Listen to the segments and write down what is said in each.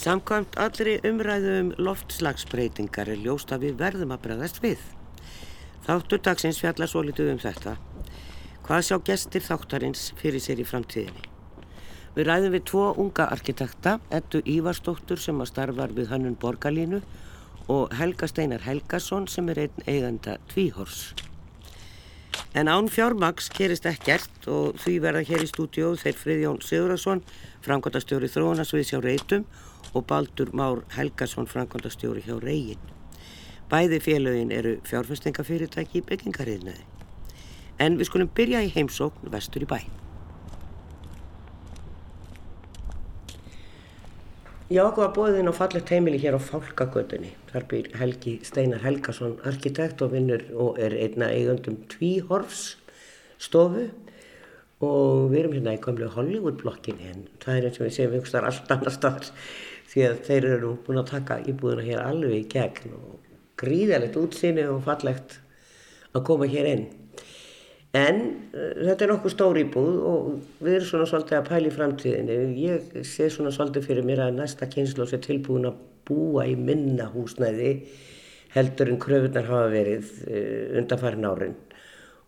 Samkvæmt allri umræðu um loftslagsbreytingar er ljóst að við verðum að bregðast við. Þáttur dagsins fjalla svo litið um þetta. Hvað sjá gestir þáttarins fyrir sér í framtíðinni? Við ræðum við tvo unga arkitekta, Ettu Ívarsdóttur sem að starfar við Hannun Borgalínu og Helga Steinar Helgason sem er einn eiganda Tvíhors. En án fjármaks kerist ekkert og því verða hér í stúdíu þeir Friðjón Sigurðarsson, framkvæmdastjóri Þróunasviðs hjá Reitum og Baldur Már Helgason, framkvæmdastjóri hjá Reyin. Bæði félögin eru fjárfestingafyrirtæki í byggingariðnaði. En við skulum byrja í heimsókn vestur í bæ. Já, okkur var bóðið inn á fallegt heimili hér á Fálkagötunni. Þar býr Helgi Steinar Helgason, arkitekt og vinnur og er einna eigundum tvíhorfs stofu og við erum hérna í komlu Hollywood-blokkinni en það er eins og við séum einhvers þar allt annar staðar því að þeir eru búin að taka íbúðuna hér alveg í gegn og gríðalegt útsýni og fallegt að koma hér inn. En uh, þetta er nokkuð stór íbúð og við erum svona svolítið að pæli framtíðinni. Ég sé svona svolítið fyrir mér að næsta kynslu sé tilbúin að búa í minna húsnæði heldur en kröfunar hafa verið uh, undanfærin árin.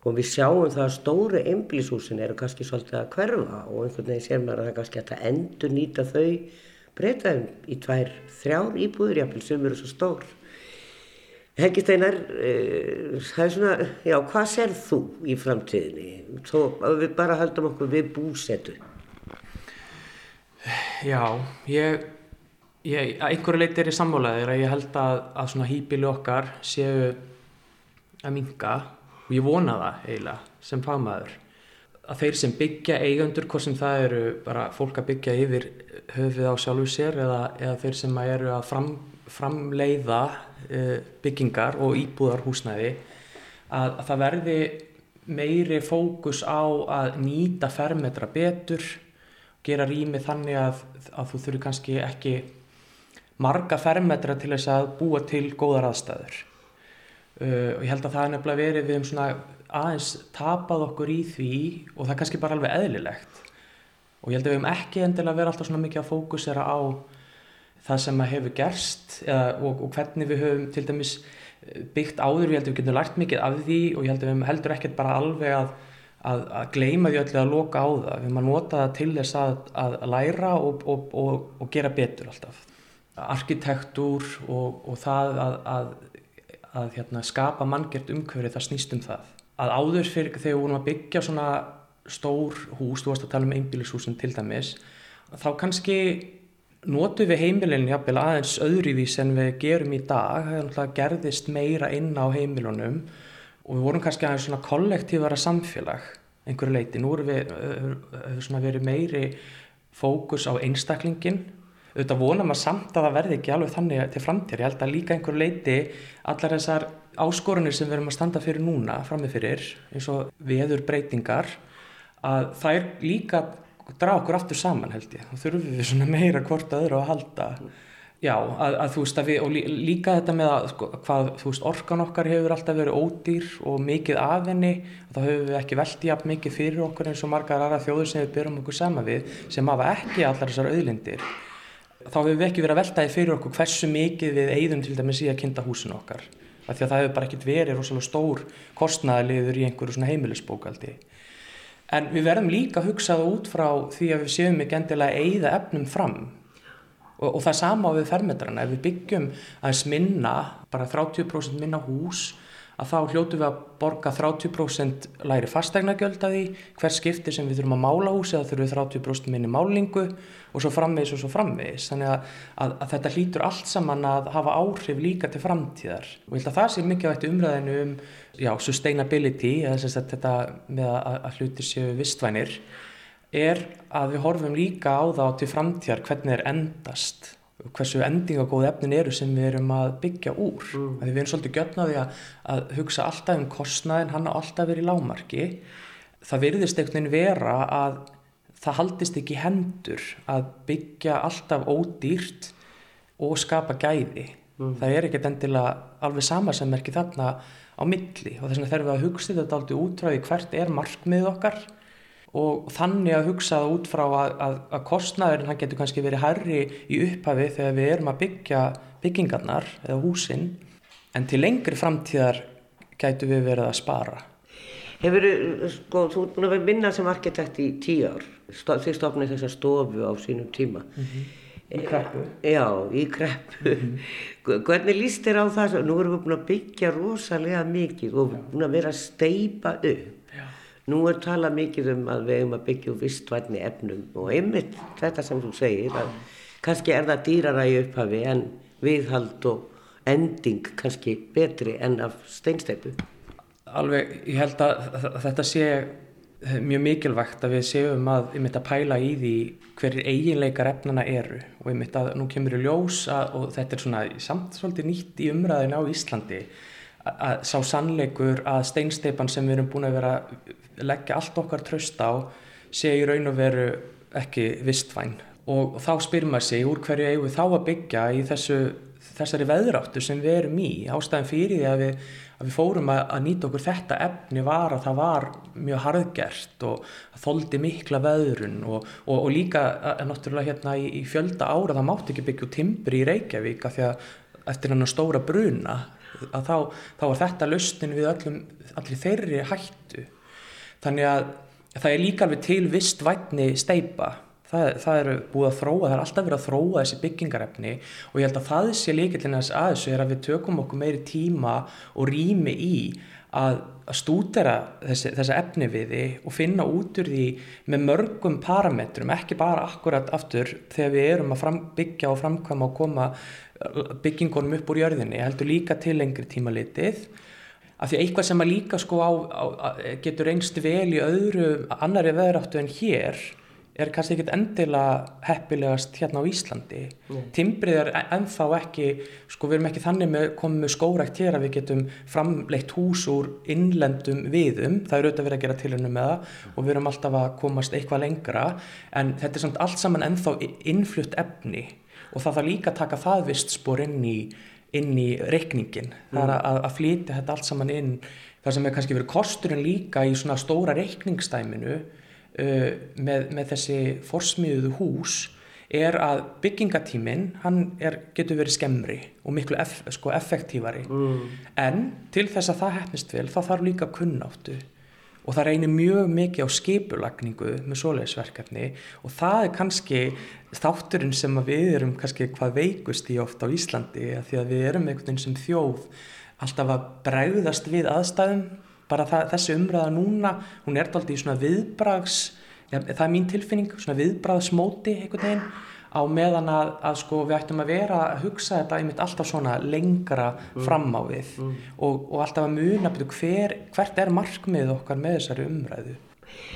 Og við sjáum það að stóru einblíshúsin eru kannski svolítið að hverfa og einhvern veginn sér maður að það kannski að endur nýta þau breytaðum í tvær, þrjár íbúður jáfnvel sem eru svo stór. Helgi Steinar, uh, það er svona, já, hvað sér þú í framtíðinni? Þó að við bara haldum okkur við búsetu. Já, ég, ég einhverju leiti er ég sammálaðir að ég held að, að svona hýpili okkar séu að minga og ég vona það eiginlega sem fagmaður að þeir sem byggja eigandur, hvort sem það eru bara fólk að byggja yfir höfuð á sjálfu sér eða, eða þeir sem eru að fram, framleiða uh, byggingar og íbúðar húsnæði að, að það verði meiri fókus á að nýta fermetra betur gera rými þannig að, að þú þurfi kannski ekki marga fermetra til þess að búa til góðar aðstæður. Uh, og ég held að það er nefnilega verið við um svona aðeins tapað okkur í því og það er kannski bara alveg eðlilegt. Og ég held að við hefum ekki endilega verið alltaf svona mikið að fókusera á það sem að hefur gerst eða, og, og hvernig við höfum til dæmis byggt áður, ég held að við getum lært mikið af því og ég held að við heldur ekkert bara alveg að, að, að gleima því öllu að loka á það, við að nota það til þess að, að læra og, og, og gera betur alltaf. Arkitektúr og það að hérna, skapa manngert umhverfi það snýst um það. Að áður fyrir þegar við vorum að byggja svona stór hús, þú varst að tala um einbílishúsin til dæmis, þá kannski notu við heimilin jafnvel aðeins öðruvís en við gerum í dag. Það gerðist meira inn á heimilunum og við vorum kannski aðeins svona kollektífara samfélag einhverju leiti, nú erum við uh, verið meiri fókus á einstaklingin auðvitað vonum að samt að það verði ekki alveg þannig til framtíð, ég held að líka einhverju leiti allar þessar áskorunir sem við erum að standa fyrir núna, framifyrir eins og veður breytingar að það er líka draga okkur aftur saman held ég. Og þurfum við svona meira hvort öðru að halda. Já, að, að þú veist að við og líka þetta með að sko, hvað, þú veist, orkan okkar hefur alltaf verið ódýr og mikið af henni. Og þá hefur við ekki veltið jafn mikið fyrir okkur eins og margar aðra þjóður sem við byrjum okkur sama við sem hafa ekki allar þessar auðlindir. Þá hefur við ekki verið að veltaði fyrir okkur hversu mikið við eigðum til dæmis í að kynnta húsin okkar. Af því að það hefur bara ekkert verið rosalega stór kostnæðaliður í einhverju svona heimilisbókaldi En við verðum líka að hugsa það út frá því að við séum ekki endilega að eigða efnum fram og, og það sama á við fermetrana. Ef við byggjum aðeins minna, bara 30% minna hús, að þá hljótu við að borga 30% læri fastegnagjöld að því, hver skipti sem við þurfum að mála húsi, þá þurfum við 30% minni málingu og svo framvegis og svo framvegis. Þannig að, að, að þetta hlýtur allt saman að hafa áhrif líka til framtíðar. Og ég held að það sé mikið á þetta umræðinu um já, sustainability, eða þetta með að, að hlutir séu vistvænir, er að við horfum líka á það til framtíðar hvernig er endast hversu endingagóð efnin eru sem við erum að byggja úr. Mm. við erum svolítið götnaði að, að hugsa alltaf um kostnaðin, hann har alltaf verið í lámarki það virðist einhvern veginn vera að það haldist ekki hendur að byggja alltaf ódýrt og skapa gæði. Mm. það er ekkert endilega alveg sama sem er ekki þarna á milli. Og þess vegna þurfum við að hugsa þetta aldrei útræði hvert er markmið okkar og þannig að hugsa það út frá að, að, að kostnæðurinn hann getur kannski verið herri í upphafi þegar við erum að byggja byggingarnar eða húsin en til lengri framtíðar gætu við verið að spara. Hefur sko, þú búin að vinna sem arkitekt í tíu ár, þið stofnið þessa stofu á sínum tíma. Mm -hmm. Í kreppu? Já, í kreppu. Mm -hmm. Hvernig líst þér á það? Nú erum við búin að byggja rosalega mikið og búin að vera að steipa upp. Nú er talað mikið um að við hefum að byggja úr vistvætni efnum og einmitt þetta sem þú segir að kannski er það dýrara í upphafi en viðhald og ending kannski betri en af steinsteipu. Alveg, ég held að þetta sé mjög mikilvægt að við séum að ég mitt að pæla í því hverjir eiginleikar efnana eru og ég mitt að nú kemur í ljós að, og þetta er svona samt svolítið nýtt í umræðin á Íslandi að sá sannleikur að steinsteipan sem við erum búin að vera leggja allt okkar tröst á sé í raun og veru ekki vistvæn. Og þá spyr maður sig úr hverju eigum við þá að byggja í þessu þessari veðráttu sem við erum í? Ástæðan fyrir því að við, að við fórum að, að nýta okkur þetta efni var að það var mjög harðgert og þóldi mikla veðrun og, og, og líka að, náttúrulega hérna í, í fjölda ára það mátti ekki byggja timbri í Reykjavík af því að eftir hann stóra bruna að þá, þá var þetta lustin við öllum, allir þeirri hættu. Þannig að það er líka alveg til vist vætni steipa það, það eru búið að þróa, það er alltaf verið að þróa þessi byggingarefni og ég held að það sé líkillin að þessu er að við tökum okkur meiri tíma og rými í að, að stúdera þessi, þessa efni við því og finna út úr því með mörgum parametrum, ekki bara akkurat aftur þegar við erum að fram, byggja og framkvæma og koma byggingunum upp úr jörðinni, heldur líka til lengri tíma litið. Af því eitthvað sem að líka sko á, á, getur einst vel í öðru annari veðráttu en hér er kannski ekkit endilega heppilegast hérna á Íslandi. Mm. timbrið er ennþá ekki sko við erum ekki þannig með komið með skórækt hér að við getum framleitt hús úr innlendum viðum, það er auðvitað verið að gera tilhörnum með það og við erum alltaf að komast eitthvað lengra. En þetta er samt allt saman ennþá innflutt efni og það þarf líka að taka það vist spór inn í, inn í reikningin, mm. það er að, að flytja þetta allt saman inn, það sem er kannski verið kosturinn líka í svona stóra reikningstæminu með, með þessi forsmiðuðu hús er að byggingatíminn hann er, getur verið skemmri og miklu eff, sko, effektívari mm. en til þess að það hefnist vel þá þarf líka kunnáttu. Og það reynir mjög mikið á skipulagningu með svoleiðisverkefni og það er kannski þátturinn sem við erum kannski hvað veikust í ofta á Íslandi því að við erum einhvern veginn sem þjóð alltaf að bregðast við aðstæðum bara það, þessi umræða núna, hún er alltaf í svona viðbrags, ja, það er mín tilfinning, svona viðbragsmóti einhvern veginn á meðan að, að sko við ættum að vera að hugsa þetta einmitt alltaf svona lengra mm. fram á við mm. og, og alltaf að muna betur hver, hvert er markmið okkar með þessari umræðu.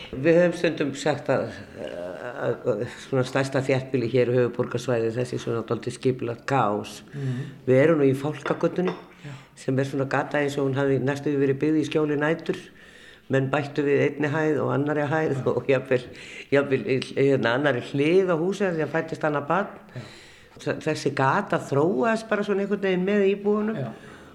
Við höfum stundum sagt að, að, að svona stærsta þjættbíli hér höfuborgarsvæði þessi svona doldi skipilagt gás. Mm. Við erum nú í fólkagötunni sem er svona gata eins og hún hafi næstuði verið byggð í skjóli nætur menn bættu við einni hæð og annari hæð ja. og jáfnvel, jáfnvel hérna, annari hlið á húsi því að fættist hann að bann ja. þessi gata þróast bara svona einhvern veginn með íbúinum ja.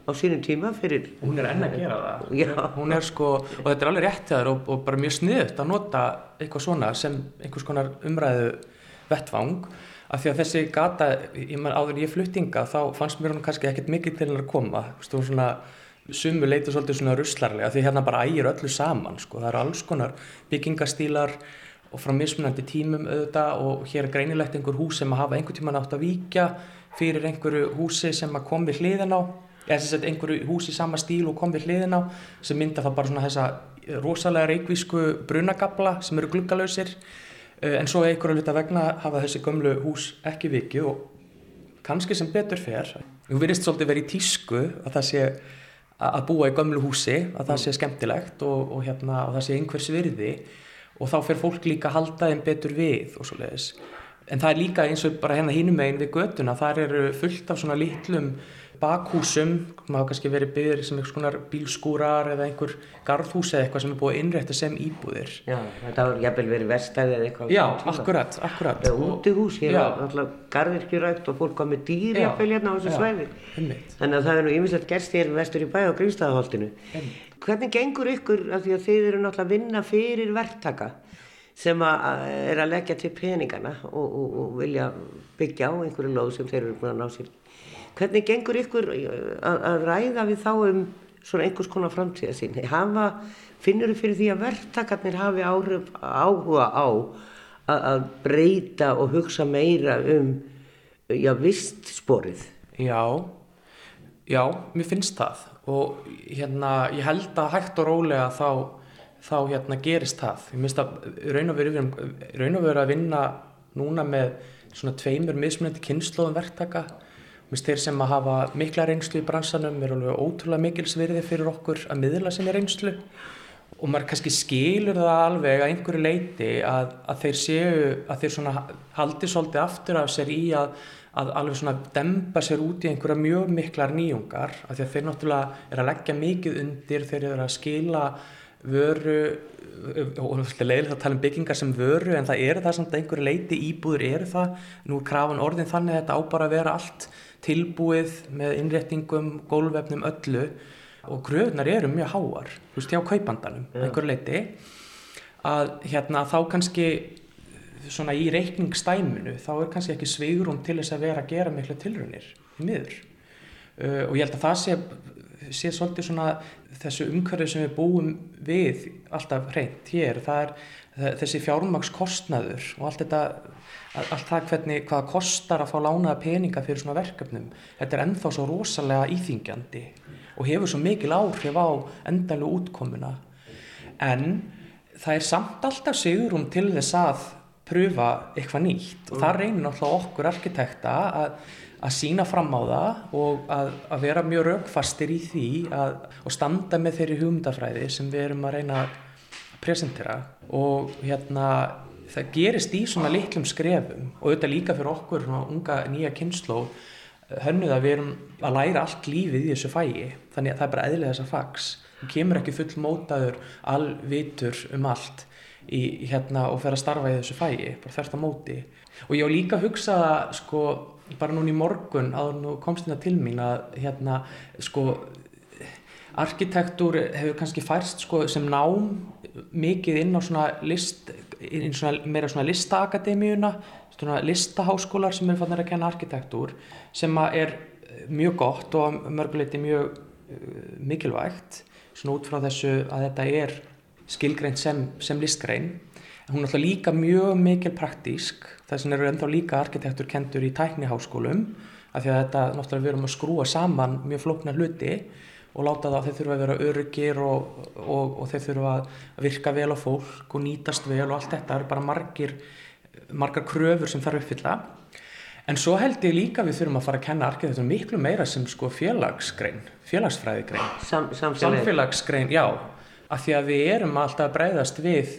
á sínum tíma fyrir hún er enn að gera það hún er sko, og þetta er alveg rétt þar og, og bara mjög sniðut að nota eitthvað svona sem einhvers konar umræðu vettvang af því að þessi gata, ég man áður ég fluttinga þá fannst mér hún kannski ekkert mikið til að koma, þú veist, svona sumu leitur svolítið svona ruslarlega því hérna bara ægir öllu saman, sko, það eru alls konar byggingastílar og frá mismunandi tímum auðvitað og hér er greinilegt einhver hús sem að hafa einhver tíma nátt að víkja fyrir einhverju húsi sem að kom við hliðin á eða þess að einhverju húsi í sama stíl og kom við hliðin á sem mynda það bara svona þessa rosalega reikvísku brunagabla sem eru gluggalösir Eh, en svo einhverju hluta vegna hafa þessi gömlu hús ekki vikið og kannski sem betur fer þú virðist svolítið verið í tísku að það sé að búa í gömlu húsi að það sé skemmtilegt og, og, hérna, og það sé einhvers virði og þá fer fólk líka að halda þeim betur við og svo leiðis en það er líka eins og bara hérna hínum megin við göduna þar eru fullt af svona litlum bakhúsum, maður kannski verið byggðir sem einhvers konar bílskúrar eða einhver garðhús eða eitthvað sem er búið að innrætta sem íbúðir. Já, þetta hafa jæfnvel verið verstæði eða eitthvað. Já, akkurat, akkurat. Eða útihús, hér er alltaf garðirkjurækt og fólk komið dýr jæfnvel hérna á þessu svæði. Þannig að það er nú yfirleitt gerst hér vestur í bæ á Grímstæðaholtinu. Hvernig gengur ykkur, af því að þið eru náttúrulega að sem að er að leggja til peningana og, og, og vilja byggja á einhverju lóð sem þeir eru búin að ná sér. Hvernig gengur ykkur að, að ræða við þá um svona einhvers konar framtíða sín? Hafa, finnur þau fyrir því að verktakarnir hafi áhrif, áhuga á að, að breyta og hugsa meira um já, vist sporið? Já, já, mér finnst það og hérna ég held að hægt og rólega þá þá hérna gerist það. Ég myndist að raun og veru að vinna núna með svona tveimur mismunandi kynnslóðum verktaka. Myndist þeir sem að hafa mikla reynslu í bransanum er alveg ótrúlega mikil svirði fyrir okkur að miðla sinni reynslu. Og maður kannski skilur það alveg að einhverju leiti að, að þeir séu, að þeir svona haldi svolítið aftur af sér í að, að alveg svona dempa sér út í einhverja mjög miklar nýjungar af því að þeir náttúrulega er að leggja mikið undir, þeir eru að skila vöru og leiðilegt að tala um byggingar sem vöru en það eru það samt að einhverju leiti íbúður eru það, nú er krafan orðin þannig að þetta á bara að vera allt tilbúið með innréttingum, gólvefnum öllu og gröðnar eru mjög háar, þú veist, hjá kaupandanum yeah. einhverju leiti að hérna þá kannski svona í reikningstæminu þá er kannski ekki sveigurum til þess að vera að gera miklu tilrunir í miður uh, og ég held að það sé sé svolítið svona þessu umhverju sem við búum við alltaf hreint hér, það er þessi fjármakskostnaður og allt þetta, allt það hvernig, hvaða kostar að fá lánaða peninga fyrir svona verkefnum, þetta er ennþá svo rosalega íþingjandi og hefur svo mikil áhrif á endalu útkomuna, en það er samt alltaf sigurum til þess að pröfa eitthvað nýtt. Og það reynir náttúrulega okkur arkitekta að að sína fram á það og að, að vera mjög raukfastir í því að, og standa með þeirri hugmyndafræði sem við erum að reyna að presentera. Og hérna það gerist í svona litlum skrefum og auðvitað líka fyrir okkur svona unga nýja kynnsló hönnuð að við erum að læra allt lífið í þessu fæi þannig að það er bara eðlið þessa fags. Það kemur ekki full mótaður alvitur um allt í, hérna og fer að starfa í þessu fæi bara þerst að móti. Og ég á líka að hugsa sko bara núna í morgun að nú komst þetta til mín að hérna sko arkitektúr hefur kannski færst sko sem nám mikið inn á svona list inn svona, meira svona listaakademíuna svona listaháskólar sem er fannir að kenna arkitektúr sem er mjög gott og mörguleiti mjög uh, mikilvægt svona út frá þessu að þetta er skilgreint sem, sem listgrein. Hún er alltaf líka mjög mikil praktísk, þess vegna eru ennþá líka arkitektur kentur í tækniháskólum af því að þetta náttúrulega við erum að skrúa saman mjög flóknar hluti og láta það að þeir þurfa að vera öryggir og, og, og þeir þurfa að virka vel á fólk og nýtast vel og allt þetta, eru bara margir, margar kröfur sem þarf uppfylla. En svo held ég líka við þurfum að fara að kenna arkitektur miklu meira sem sko félagsgrein, félagsfræðigrein, Sam, samfélagsgrein, já, af því að við erum alltaf að breyðast við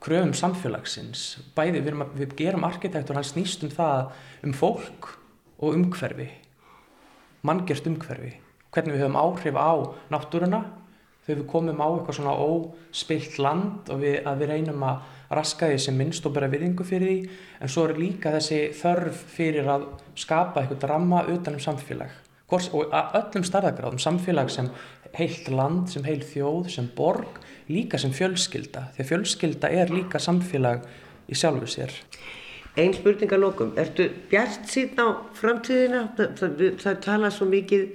kröfum samfélagsins. Bæði við, að, við gerum arkitektur hans snýst um það um fólk og umhverfi. Manngjörst umhverfi hvernig við höfum áhrif á náttúruna þegar við komum á eitthvað svona óspilt land og við, að við reynum að raska því sem minnst og bera viðingu fyrir því en svo er líka þessi þörf fyrir að skapa eitthvað drama utanum samfélag Hvors, og öllum starðagráðum samfélag sem heilt land, sem heil þjóð, sem borg líka sem fjölskylda því að fjölskylda er líka samfélag í sjálfu sér Einn spurninga lókum, ertu bjart síðan á framtíðina? Það, það, það tala svo mikið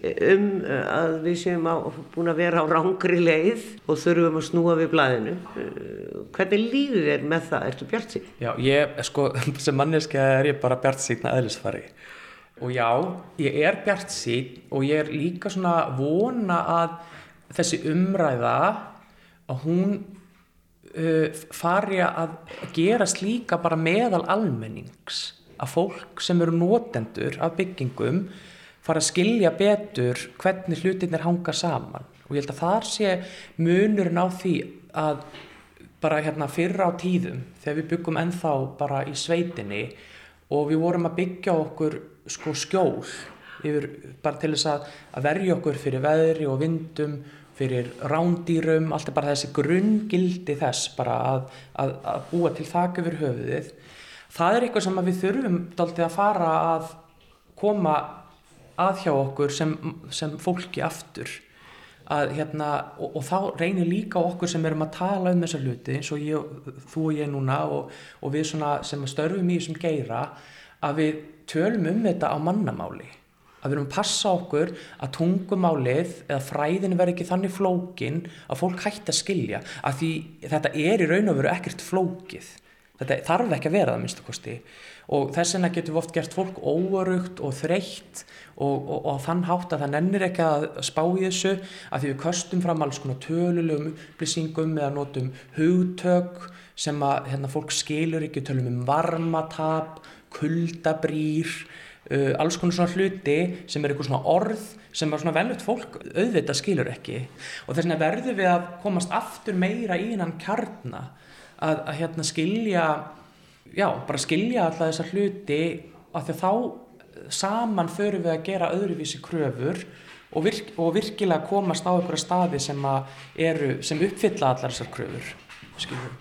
um að við séum á, búin að vera á rángri leið og þurfum að snúa við blæðinu hvernig lífið er með það? Ertu bjart síðan? Já, ég, sko, sem manneski er ég bara bjart síðan að eðlisfari og já, ég er bjart síðan og ég er líka svona vona að þessi umræða að hún uh, fari að gera slíka bara meðal almennings að fólk sem eru nótendur af byggingum fara að skilja betur hvernig hlutinir hanga saman og ég held að þar sé munurinn á því að bara hérna fyrra á tíðum þegar við byggum ennþá bara í sveitinni og við vorum að byggja okkur sko skjól yfir bara til þess að, að verja okkur fyrir veðri og vindum fyrir rándýrum, allt er bara þessi grunngildi þess bara að, að, að búa til þak yfir höfuðið. Það er eitthvað sem við þurfum doldið að fara að koma að hjá okkur sem, sem fólki aftur. að hérna, og, og þá reynir líka okkur sem erum að tala um þessa hluti eins og ég, þú og ég núna og, og við sem störfum í þessum geira að við tölum um þetta á mannamáli að við erum að passa okkur að tungumálið eða fræðin verði ekki þannig flókin að fólk hætti að skilja að því þetta er í raun og veru ekkert flókið þetta þarf ekki að vera það minnstu kosti. Og þess vegna getur við oft gert fólk óörugt og þreytt og, og, og þann hátt að það nennir ekki að spá í þessu að því við köstum fram alls konar tölulegum upplýsingum eða notum hugtök sem að hérna, fólk skilur ekki, tölum um varmatap, kuldabrýr, uh, alls konar svona hluti sem er eitthvað svona orð sem er svona veljögt fólk auðvitað skilur ekki. Og þess vegna verður við að komast aftur meira í hann kjarna að, að hérna skilja já, bara skilja alla þessa hluti að þá saman förum við að gera öðruvísi kröfur og, virk, og virkilega komast á einhverja staði sem, eru, sem uppfylla allar þessar kröfur skiljum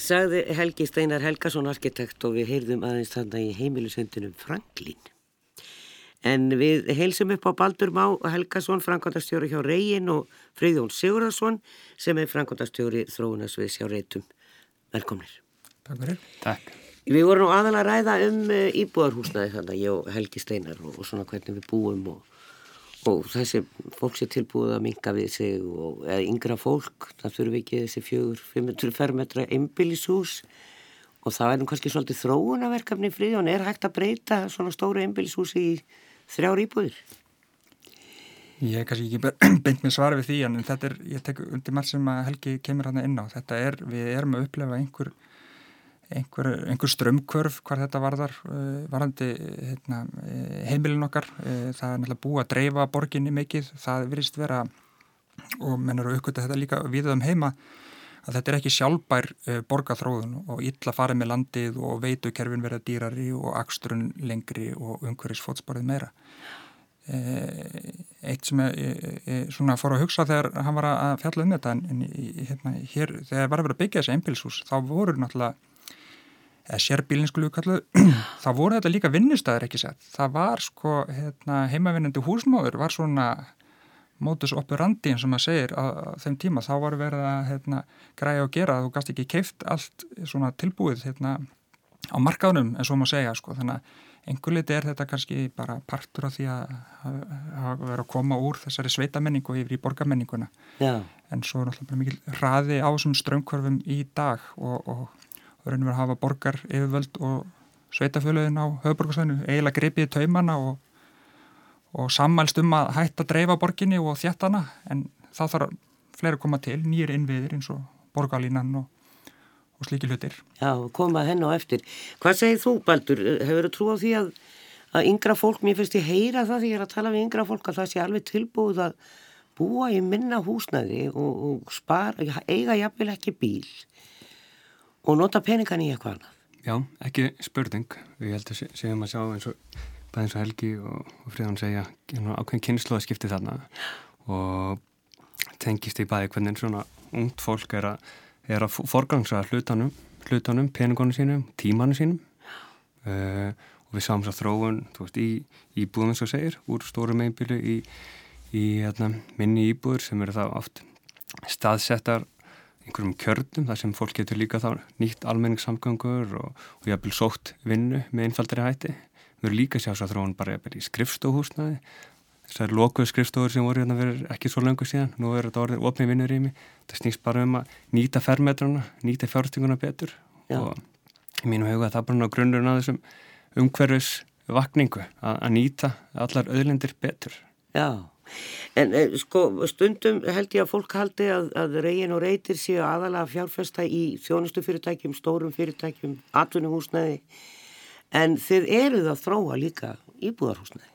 Sagði Helgi Steinar Helgason arkitekt og við heyrðum aðeins þarna í heimilusöndunum Franklín En við heilsum upp á Baldur Má Helgason, Frankondastjóri hjá Reyin og Freyðjón Sigurðarsson sem er Frankondastjóri þróunasviðs hjá Reytum. Velkomnir. Takk fyrir. Takk. Við vorum nú aðalega að ræða um eh, íbúðarhúsnaði þannig að ég og Helgi Steinar og, og svona hvernig við búum og, og þessi fólk sé tilbúið að minga við sig og eða yngra fólk, það þurfum við ekki þessi fjögur, 500 fermetra einbílishús og það er nú kannski svolítið þróunaverkefni Freyðjón, er hægt að breyta svona stóru einbílishúsi í þrjár íbúðir? Ég er kannski ekki beint með svara við því en þetta er, ég tek undir marg sem að Helgi kemur hann inn á. Þetta er, við erum að upplefa einhver, einhver, einhver strömmkörf hvar þetta varðar, uh, varðandi hérna, heimilin okkar. Uh, það er náttúrulega búið að dreifa borginni mikið, það virðist vera og menn eru aukvitað þetta líka við um heima að þetta er ekki sjálfbær uh, borgarþróðun og illa farið með landið og veitukerfin verða dýrari og aksturinn lengri og umhverjus fótsporið meira. Uh, eitt sem ég svona fór að hugsa þegar hann var að fjalla um þetta en hérna, hér, þegar var að vera að byggja þessi einbilshús þá voru náttúrulega eða sérbílinskulu kallu, þá voru þetta líka vinnustæðir ekki sett. Það var sko hérna, heimavinnandi húsmáður var svona mótus operandi eins og maður segir á þeim tíma þá var verið að hérna, græja og gera þú gæst ekki keift allt svona tilbúið hérna, á markaðunum eins og maður segja sko þannig að einhver liti er þetta kannski bara partur af því að, að vera að koma úr þessari sveitamenningu yfir í borgarmenninguna Já. en svo er náttúrulega mikil hraði á þessum strömmkvarfum í dag og, og, og raunum við að hafa borgar yfirvöld og sveitafjöluðin á höfuborgarsvæðinu eiginlega gripið í taumana og og sammælst um að hætta að dreifa borginni og þjættana en það þarf fleiri að koma til, nýjir innviðir eins og borgarlínan og, og slíki hlutir. Já, koma henn á eftir. Hvað segir þú Baldur? Hefur þú trú á því að, að yngra fólk, mér finnst ég heyra það því ég er að tala við yngra fólk að það sé alveg tilbúið að búa í minna húsnaði og, og spara, eiga jafnvel ekki bíl og nota peningan í eitthvað annað. Já, ekki spurning. Við heldum segjum að sjá eins og bæðið eins og Helgi og, og Fríðan segja ákveðin kynnslóða skipti þarna og tengist í bæði hvernig svona ungt fólk er að, er að forgangsa hlutanum, hlutanum peningunum sínum, tímanum sínum. Uh, og við sáum svo þróun veist, í, í búðum eins og segir úr stórum einbílu í, í hérna, minni íbúður sem eru þá oft staðsettar einhverjum kjörnum þar sem fólk getur líka þá nýtt almenningssamgangur og, og jafnvel sótt vinnu með einfaldari hætti Við erum líka að sjá svo að þróun bara í skrifstóhúsnaði. Þessar lokuðu skrifstóður sem voru hérna verið ekki svo langu síðan. Nú er þetta orðið ofnið vinnur í mig. Það snýst bara um að nýta fermetruna, nýta fjárstinguna betur. Já. Og í mínum huga það bara grunnurinn að þessum umhverfis vakningu að, að nýta allar öðlendir betur. Já, en eh, sko stundum held ég að fólk haldi að, að reygin og reytir séu aðalega fjárfesta í þjónustu fyrirtækjum, stórum fyrirtækjum, atvinnuhúsnaði en þið eruð að þróa líka íbúðarhúsnaði.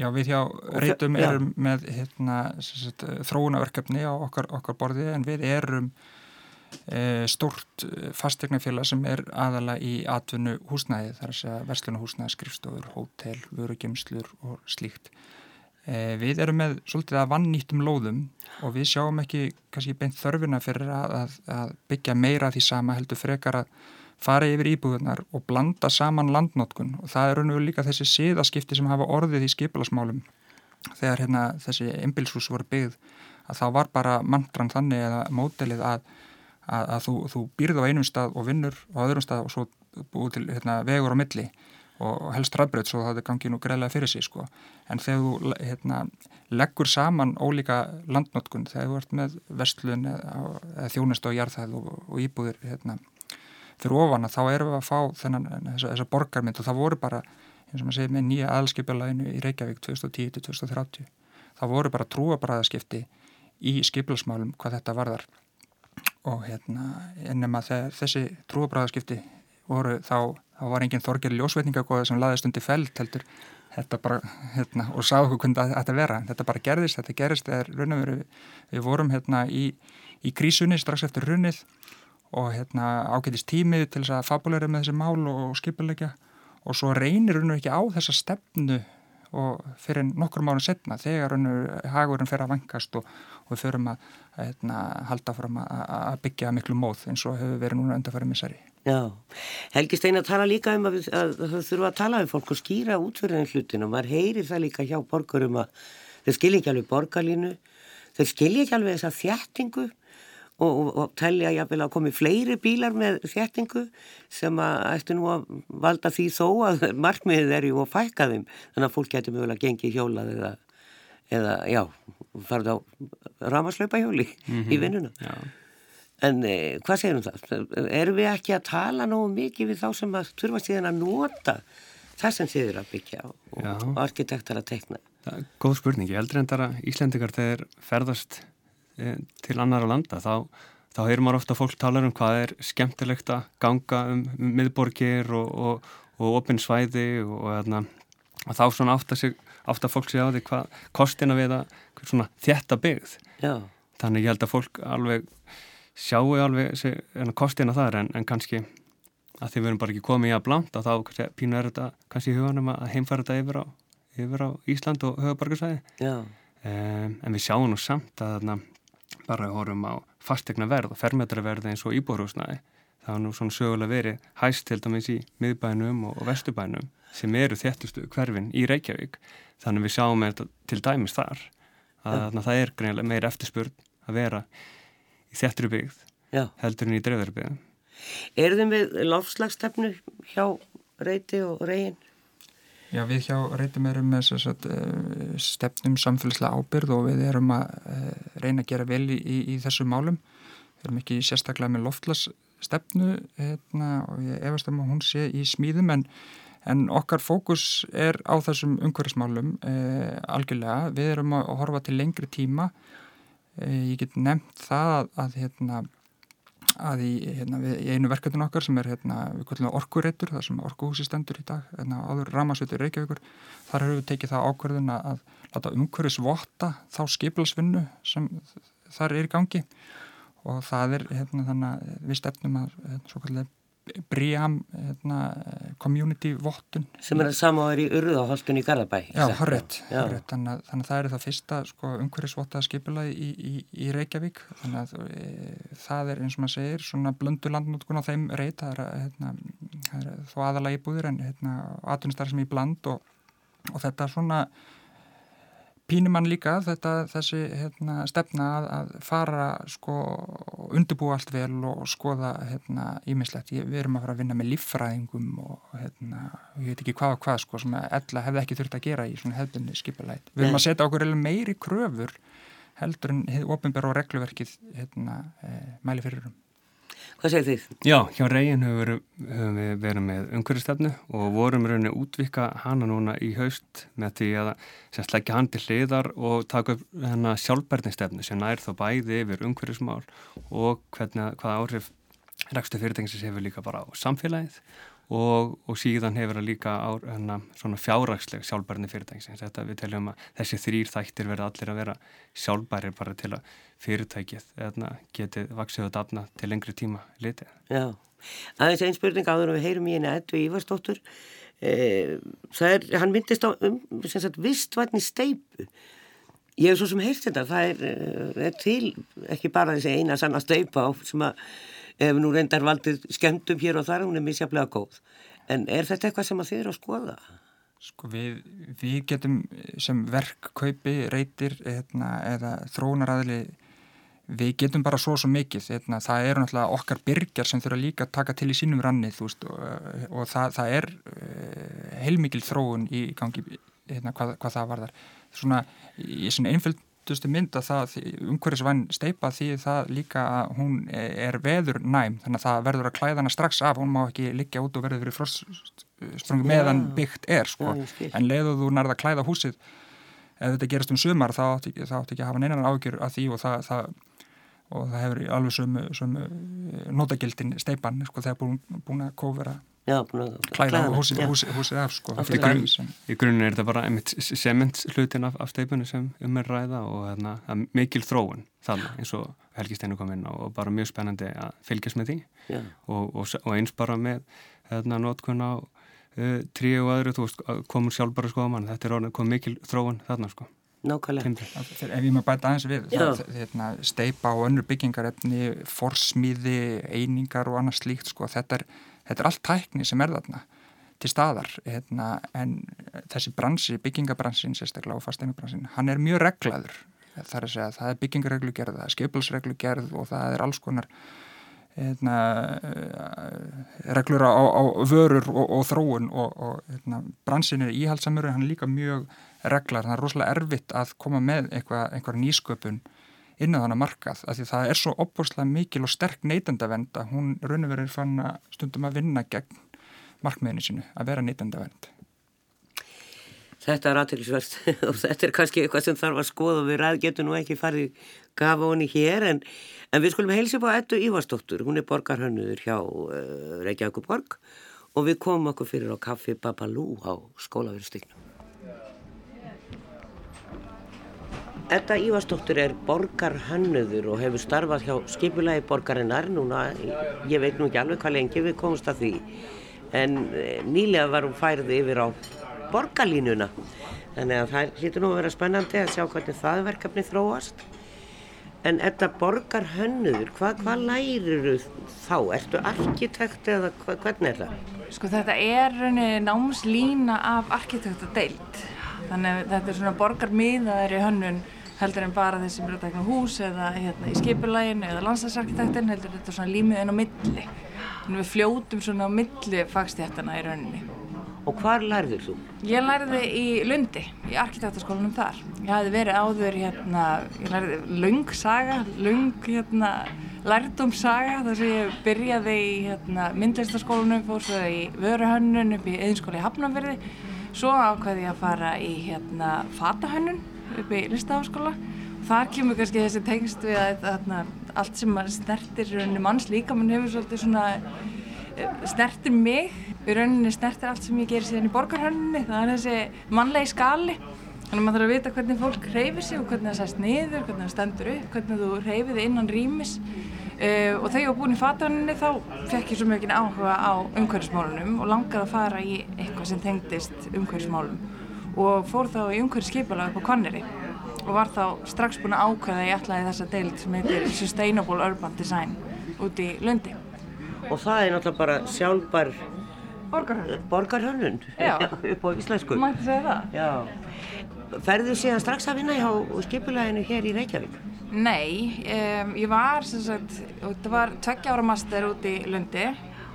Já, við hjá reytum erum já. með hérna, sagt, þróunaverkefni á okkar, okkar borði en við erum e, stórt fastegnafélag sem er aðalega í atvinnu húsnæði þar að segja verslunuhúsnæði, skrifstofur, hótel, vörugemslur og slíkt. E, við erum með svolítið að vannýttum lóðum og við sjáum ekki kannski beint þörfuna fyrir að, að byggja meira því sama heldur frekar að fara yfir íbúðunar og blanda saman landnótkun og það er raun og líka þessi síðaskipti sem hafa orðið í skipilasmálum þegar hérna þessi ymbilshús voru byggð að þá var bara mantran þannig eða mótelið að, að, að þú, þú býrð á einum stað og vinnur á öðrum stað og svo búið til hérna, vegur á milli og helst ræðbröð svo það gangi nú greiðlega fyrir sig sko. en þegar þú hérna, leggur saman ólíka landnótkun þegar þú ert með vestlun eða, eða þjónist á jarðhæð og, og íbúðir hérna fyrir ofan að þá erum við að fá þennan, þessa, þessa borgarmynd og það voru bara, eins og maður segir með nýja aðalskipjuleginu í Reykjavík 2010-2030 það voru bara trúabræðaskipti í skipilsmálum hvað þetta varðar. Og hérna ennum að þegar þessi trúabræðaskipti voru þá, þá var enginn þorgir ljósveitningagóða sem laðist undir felt heldur. Þetta bara, hérna, og sá okkur hvernig þetta vera, þetta bara gerðist, þetta gerist eða raun og veru, við vorum hérna í, í krísunni strax eftir runnið og hérna ágætist tímið til þess að fabuleira með þessi mál og skipulegja og svo reynir og ekki á þessa stefnu og fyrir nokkur mánu setna þegar og hagurinn fer að vankast og, og við förum að, að hérna, halda fram að, að byggja miklu móð eins og hefur verið núna undarfæri missari. Já, Helgi Steina tala líka um að, að það þurfa að tala um fólk og skýra útverðin hlutin og maður heyrir það líka hjá borgarum að þeir skilja ekki alveg borgarlínu, þeir skilja ekki alveg þessa þjættingu og, og, og telja jáfnvel að komi fleiri bílar með þjættingu sem að eftir nú að valda því þó að markmiðið er ju að fækka þeim þannig að fólk getur mögulega gengið hjólað eða, eða já, farið á ramaslaupa hjóli mm -hmm. í mhm. vinnuna. Já. En eh, hvað segir um það? Erum við ekki að tala nógu mikið við þá sem að þurfa síðan að nota það sem þið eru að byggja og, og arkitektar að tekna? Góð spurning. Ég heldur en það að Íslendikar þegar ferðast til annar á landa þá, þá heyrum maður ofta fólk tala um hvað er skemmtilegt að ganga um, miðborgir og, og, og opinsvæði og hérna, þá svona að fólk sé á því hvað kostina við að þetta byggð. Já. Þannig ég held að fólk alveg sjáu alveg kostina þar en, en kannski að því við erum bara ekki komið í að blanda þá pínu er þetta kannski í huganum að heimfæra þetta yfir á, yfir á Ísland og höfubarkarsvæði um, en við sjáum nú samt að þarna bara horfum á fastegna verð og fermetraverði eins og íbúrhúsnaði það var nú svona sögulega verið hæst til dæmis í miðbænum og, vestubænum sem eru þéttustu hverfin í Reykjavík þannig við sjáum þetta til dæmis þar að það er greinlega meir eftirspurn að vera í þjættri byggð Já. heldur en í dreifðari byggð. Er þeim við lofslagstefnu hjá reyti og reygin? Já, við hjá reytum erum með sagt, eh, stefnum samfélagslega ábyrð og við erum að eh, reyna að gera vel í, í, í þessu málum. Við erum ekki sérstaklega með loftlagsstefnu hérna, og ég efast um að hún sé í smíðum en, en okkar fókus er á þessum umhverfismálum eh, algjörlega. Við erum að horfa til lengri tíma Eh, ég get nefnt það að, að, hérna, að í, hérna, í einu verkefninu okkar sem er hérna, orkureitur, það sem orkuhúsi stendur í dag, hérna, áður Ramasveitur Reykjavíkur, þar hefur við tekið það ákverðin að láta umhverfisvotta þá skipilsvinnu sem þar er í gangi. Og það er hérna, þannig að við stefnum að hérna, svo kallega Bríam hérna, community vottun. Sem er að er í urðahaldun í Garðabæ Já, horrið, þannig, þannig að það er það fyrsta sko, umhverfisvottaða skipulaði í, í, í Reykjavík. Þannig að e, það er eins og maður segir svona blöndu landnótkun á þeim reyt það er, hérna, það er þó aðalagi búður en hérna, atvinnustar sem í bland og, og þetta svona pínum mann líka þetta, þessi hérna, stefna að, að fara sko undirbúa allt vel og skoða ímislegt, hérna, við erum að fara að vinna með líffræðingum og hérna, ég veit ekki hvað og hvað sko sem ella hefði ekki þurft að gera í svona hefðinni skipulætt. Við erum að setja okkur meiri kröfur heldur en ofinbæra og regluverkið hérna, e, mæli fyrir um. Hvað segir þið? Já, hjá Reyin höfum við verið með umhverfistefnu og vorum rauninni útvika hana núna í haust með því að sleggja hann til hliðar og taka upp hana sjálfbærnistefnu sem nær þá bæði yfir umhverfismál og hvernig, hvaða áhrif rekstu fyrirtækisins hefur líka bara á samfélagið og, og síðan hefur það líka á hana, svona fjárraksleg sjálfbærni fyrirtækisins. Þetta við teljum að þessi þrýr þættir verða allir að vera sjálfbærir bara til að fyrirtækið eðna, getið vaksið og dafna til lengri tíma litið. Já, aðeins einn spurning áður og við heyrum í henni Edvi Ívarsdóttur. Eh, það er, hann myndist á um, sem sagt, vistvætni steipu. Ég hef svo sem heyrst þetta, það er, eh, er til ekki bara þessi eina sanna steipa á sem að ef nú reyndar valdið skemmtum hér og þar, hún er misjaflega góð. En er þetta eitthvað sem að þið eru að skoða? Sko við, við getum sem verkkaupi, reytir hérna, eða þróunaræðli við getum bara svo svo mikið hérna, það eru náttúrulega okkar byrjar sem þurfa líka að taka til í sínum rannið veist, og, og það, það er uh, heilmikil þróun í gangi hérna, hvað, hvað það var þar svona í svona einföldustu mynd að það umhverfisvæn steipa því það líka að hún er veður næm þannig að það verður að klæða hana strax af hún má ekki liggja út og verður fyrir frostsprungu meðan byggt er sko. En leiðu þú nærða að klæða húsið ef þetta gerast um sumar þá átt ekki, ekki að hafa neinan ágjör af því og það, það og það hefur alveg sömu, sömu eh, notagildin steipan sko, þegar búin, búin að kófera klæða húsið, húsið, húsið af sko, í, grunn, í grunninn er þetta bara sements hlutin af, af steipunni sem um er ræða og hérna, mikil þróun þarna eins og Helgi Steinu kom inn og bara mjög spennandi að fylgjast með því. Og, og, og eins bara með hérna, notkun á uh, trí og öðru, þú veist, komur sjálf bara sko á mann, þetta er orðin, kom mikil þróun þarna sko. Nákvæmlega. Ef ég maður bæta aðeins við, það, hérna, steipa og önnur byggingarefni, forsmíði, einingar og annað slíkt, sko, þetta er, þetta er allt tækni sem er þarna til staðar, hérna, en þessi bransi, byggingabransin, sérstaklega og fasteinubransin, hann er mjög reglaður, það er að segja, það er byggingarreglugerð, það er skipilsreglugerð og það er alls konar Hérna, reglur á, á vörur og, og þróun og, og hérna, bransin er íhaldsamur en hann er líka mjög reglar, það er rosalega erfitt að koma með eitthvað, einhver nýsköpun inn á þannig markað, af því það er svo opbúrslega mikil og sterk neytendavend að hún raunverður fann að stundum að vinna gegn markmiðinu sínu, að vera neytendavend Þetta er aðtilsverst og þetta er kannski eitthvað sem þarf að skoða og við ræð getum nú ekki farið gafa honi hér en, en við skulum heilsa på Ettu Ívarsdóttur, hún er borgarhönnuður hjá uh, Reykjavík borg og við komum okkur fyrir á kaffi Babalú á skólaverðstíknum Edda Ívarsdóttir er borgarhannuður og hefur starfað hjá skipulagi borgarinnar. Núna, ég veit nú ekki alveg hvað lengi við komumst að því. En eh, nýlega var hún færið yfir á borgarlínuna. Þannig að það hlýtur nú að vera spennandi að sjá hvernig það verkefni þróast. En Edda borgarhannuður, hvað, hvað lærir þá? Ertu arkitekt eða hvernig er það? Sko þetta er námslína af arkitektadeild þannig að þetta er svona borgarmiðaðar í hönnun heldur en bara þeir sem eru að tekna hús eða hérna, í skipulæginu eða landslagsarkitektin heldur þetta svona límið inn á milli. Þannig við fljótum svona á milli fagstjættana í rauninni. Og hvar lærður þú? Ég lærði í Lundi, í arkitektaskólanum þar. Ég hafði verið áður hérna ég lærði lung saga lung hérna lærdumsaga þar sem ég byrjaði í hérna, myndlistaskólanum, fór svo í vöruhönnun upp í eðinskóli í Hafnarfjörði svo ákvæði ég að fara í hérna fatahönnun upp í listaháskóla. Og þar kemur kannski þessi tengst við að þarna, allt sem snertir manns líka, mann hefur svolítið svona eh, snertir mig. Rauninni snertir allt sem ég gerir síðan í borgarhönninni það er þessi mannlegi skali. Þannig að maður þarf að vita hvernig fólk reyfir sig og hvernig það sest niður, hvernig það stendur upp hvernig þú þig innan rýmis uh, og þegar ég var búin í fatahönninni þá fekk ég svo mjög áhuga á umhverfismálunum og langaði að fara í eitthvað sem tengdist umhverfismálum og fór þá í umhverju skipalag upp á Kvanneri og var þá strax búin að ákvæða ég ætlaði þessa deild sem heitir Sustainable Urban Design út í Lundi. Og það er náttúrulega bara sjálfbar borgarhönnun, borgarhönnun. upp á íslensku. Mætti segja það. Já. Ferðu síðan strax að vinna hjá skipulaginu hér í Reykjavík? Nei, um, ég var sem sagt, það var tveggja ára master út í Lundi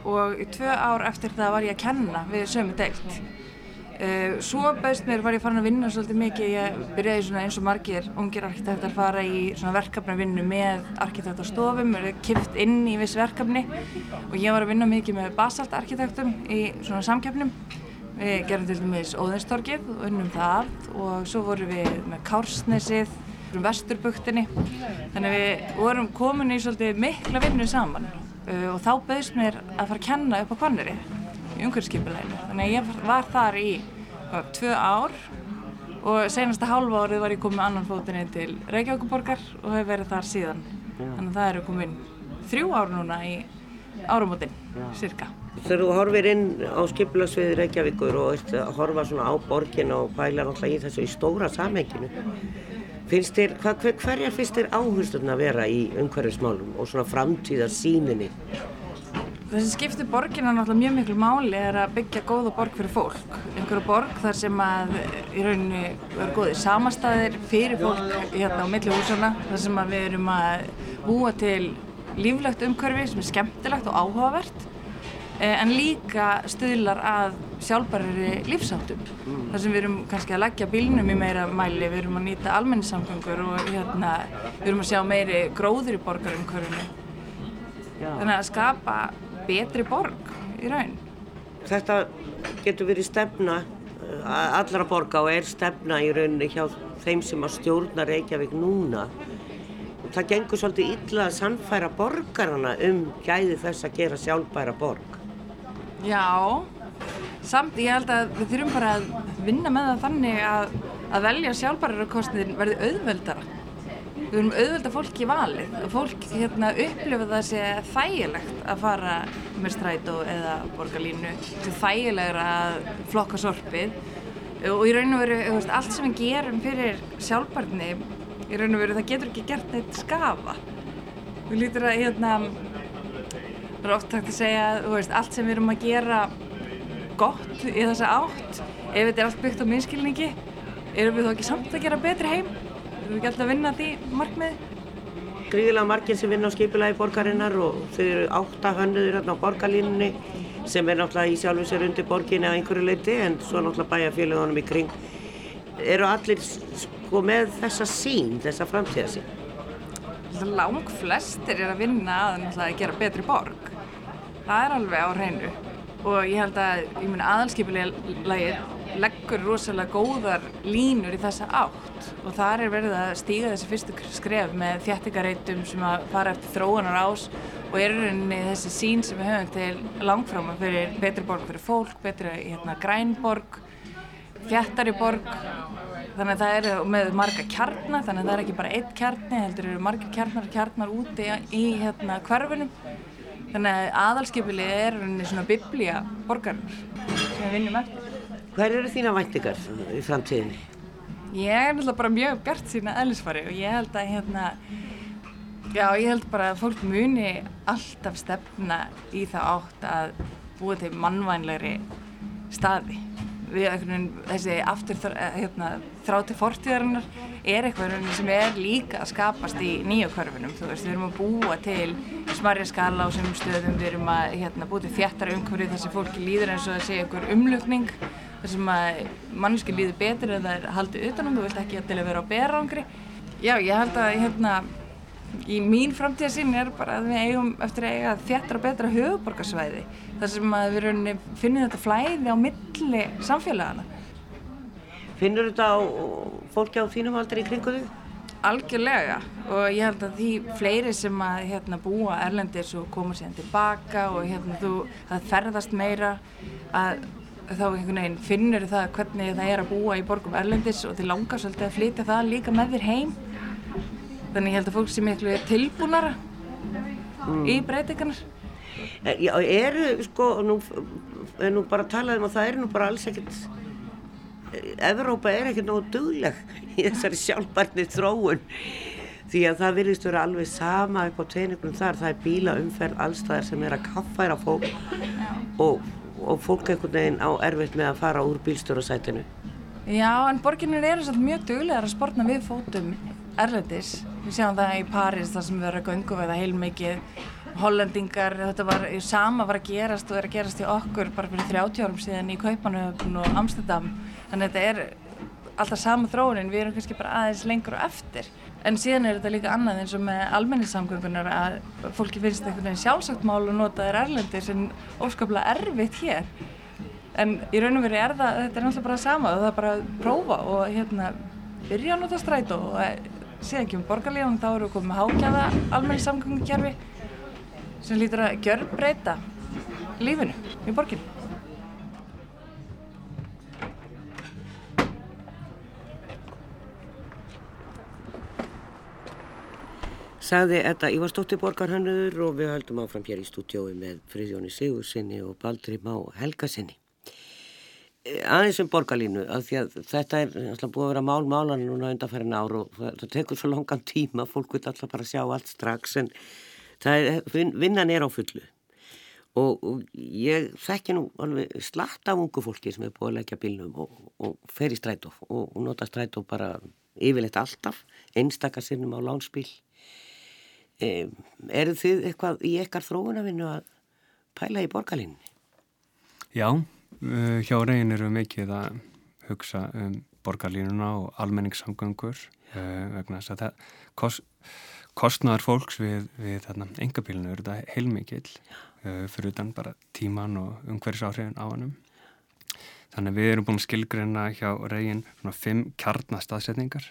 og tvö ár eftir það var ég að kenna við sömu deilt Uh, svo bæst mér var ég farin að vinna svolítið mikið, ég byrjaði eins og margir ungir arkitektar fara í verkefnavinnu með arkitektarstofum, er kipt inn í viss verkefni og ég var að vinna mikið með basalt arkitektum í svona samkjöfnum. Við gerum til dæmis Óðinstorgið og unnum það og svo vorum við með Kársnesið, um Vesturbuktinni, þannig að við vorum komin í svolítið mikla vinnu saman uh, og þá bæst mér að fara að kenna upp á Kvanneri í umhverfskipuleginu. Þannig að ég var þar í hvað, tvö ár og senasta hálfa árið var ég komið annan fótinni til Reykjavíkuborgar og hef verið þar síðan. Þannig að það eru komin þrjú ár núna í árumotinn, cirka. Þegar þú horfir inn á skipulagsviði Reykjavíkur og horfa svona á borgin og pælar alltaf í þessu í stóra samhenginu, Finnst þér, hver, hverjar finnst þér áhersluðna að vera í umhverfismálum og svona framtíðar síninni? Það sem skiptir borgina náttúrulega mjög miklu máli er að byggja góða borg fyrir fólk. Einhverju borg þar sem að í rauninni er góðir samastæðir fyrir fólk hérna á milli húsana. Þar sem að við erum að búa til líflegt umhverfi sem er skemmtilegt og áhugavert. Eh, en líka stuðlar að sjálfbærari lífsáttum. Mm. Þar sem við erum kannski að leggja bílnum í meira mæli, við erum að nýta almennissamgöngur og hérna, við erum að sjá meiri gróður í borgarumhverfinu. Þannig að skapa betri borg í raun. Þetta getur verið stefna eh, allra borga og er stefna í rauninni hjá þeim sem að stjórna Reykjavík núna. Það gengur svolítið illa að sannfæra borgarna um gæði þess að gera sjálfbæra borg. Já, samt ég held að við þurfum bara að vinna með það þannig að, að velja sjálfbæra kostniðin verði auðveldara. Við erum auðvitað fólki valið. Og fólk hérna, upplifa það sé þægilegt að fara með strætó eða borgarlínu sem þægilegur að flokka sorpið. Og í raun og veru veist, allt sem við gerum fyrir sjálfbarni í raun og veru það getur ekki gert neitt skafa við lítur að hérna það er oft hægt að segja veist, allt sem við erum að gera gott í þessa átt ef þetta er allt byggt á minnskilningi erum við þó ekki samt að gera betri heim Við erum ekki alltaf að vinna því markmiði. Gríðilega margir sem vinna á skipulagi borgarinnar og þau eru átta hönnuður hérna á borgarlínunni sem er náttúrulega í sjálfu sér undir borginni að einhverju leiti en svo náttúrulega bæjarfélagunum í kring. Eru allir sko með þessa sín, þessa framtíðasín? Lang flestir er að vinna að náttúrulega gera betri borg. Það er alveg á hreinu. Og ég held að, ég mun aðalskipulagi leggur rosalega góðar línur í þessa átt. Og þar er verið að stíga þessi fyrstu skref með þjættingareitum sem að fara eftir þróunar ás og er rauninni þessi sín sem við höfum til langfráma fyrir betri borg fyrir fólk, betri hérna, grænborg, þjættari borg. Þannig að það er með marga kjarnar þannig að það er ekki bara eitt kjarni heldur eru marga kjarnar kjarnar úti í hérna, hverfunum þannig að aðalskipilið er svona biblía borgarnar sem við vinnum eftir Hver eru þína væntingar í framtíðinni? Ég er náttúrulega bara mjög bjart sína eðlisfari og ég held að hérna, já ég held bara að fólk muni alltaf stefna í það átt að búa til mannvænlegri staði. Við þessi aftur hérna, þráti fortíðarinnar er eitthvað sem er líka að skapast í nýju körfunum. Þú veist, við erum að búa til smarja skala á semum stöðum, við erum að hérna, búa til þjættara umhverfið þar sem fólki líður eins og það sé einhver umlugning þar sem að manneski líður betur en það er haldið utanum, þú vilt ekki til að vera á berangri. Já, ég held að hérna, í mín framtíðasín er bara að við eigum eftir að eiga þjættra og betra höfuborgarsvæði þar sem að við finnum þetta flæði á milli samfélagana. Finnur þetta á fólki á þínum aldrei í kringu þig? Algjörlega og ég held að því fleiri sem að hérna, búa erlendis og koma sér tilbaka og hérna, þú, það ferðast meira að þá einhvern veginn finnur það hvernig það er að búa í borgum Erlendis og þið langar svolítið að flytja það líka með þér heim þannig ég held að fólk sé miklu tilbúnara mm. í breytingarnar eh, Já, eru sko nú, nú bara talaðum að það er nú bara alls ekkert eh, Evrópa er ekkert nógu dugleg í þessari sjálfbarni þróun því að það vilist vera alveg sama upp á tveinignum þar, það er bílaumferð allstæðar sem er að kaffæra fólk og og fólk einhvern veginn á erfitt með að fara úr bílstjórasætinu. Já, en borginir eru svolítið mjög duglegar að sportna við fótum erlendis. Við sjáum það í Paris þar sem við verðum að göngu við það heilmikið. Hollendingar, þetta var, sama var að gerast og er að gerast í okkur bara fyrir 30 árum síðan í Kaupanöfn og Amsterdam. Þannig að þetta er alltaf sama þróunin, við erum kannski bara aðeins lengur og eftir. En síðan er þetta líka annað eins og með almenningssamgöngunar að fólki finnst einhvern veginn sjálfsagt mál að nota þér erlendir sem óskaplega erfitt hér. En í raun og veri er það, þetta er náttúrulega bara sama og það er bara að prófa og hérna byrja að nota strætó og síðan ekki um borgarlíðan þá eru við komið með hákjaða almenningssamgöngukerfi sem lítur að gjörbreyta lífinu í borginu. Sagði þetta Ívarsdóttir borgarhannur og við höldum áfram hér í stúdjói með Friðjóni Sigursinni og Baldri Má Helgasinni. aðeins um borgarlínu að því að þetta er alltaf búið að vera mál málan núna undanfærin ár og það, tekur svo langan tíma, fólk vil alltaf bara sjá allt strax en er, vinnan er á fullu og, og ég þekki nú alveg slatt af ungu fólki sem er búið að leggja bílnum og, og fer í strætó og, og nota strætó bara yfirleitt alltaf, einstakasinnum á lánsbíl e, eru þið eitthvað í ekkar þróunafinu að pæla í borgarlínni? Já Uh, hjá reygin eru mikið að hugsa um borgarlínuna og almenningssamgöngur uh, vegna þess að það kost, kostnaðar fólks við, við engabílinu eru þetta heilmikill uh, fyrir utan bara tíman og umhverjus áhrifin á hannum þannig að við erum búin að skilgreina hjá reygin svona fimm kjarnastaðsetningar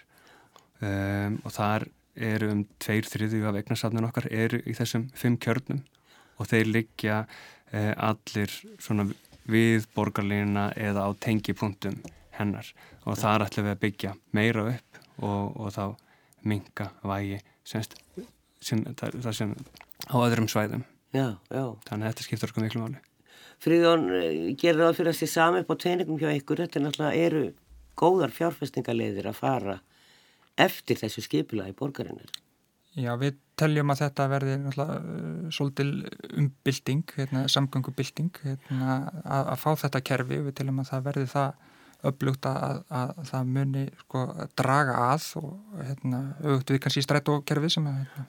um, og þar eru um tveir þriðju af eignasafnun okkar eru í þessum fimm kjörnum og þeir liggja uh, allir svona við borgarlínuna eða á tengipunktum hennar. Og þar ætlum við að byggja meira upp og, og þá minga vægi semst, sem, það sem á öðrum svæðum. Já, já. þannig að þetta skiptur okkur miklu máli. Fríðjón, eh, gerir það fyrir að sé sami upp á teiningum hjá ykkur, þetta er náttúrulega eru góðar fjárfestingaleiðir að fara eftir þessu skipula í borgarinnar Já, við teljum að þetta verði náttúrulega uh, svolítil umbilding, hérna, samgöngubilding, hérna, að, að fá þetta kerfi. Við teljum að það verði það upplugt að, að, að það muni sko, draga að og hérna, auðvitað við kannski strætókerfi sem hérna,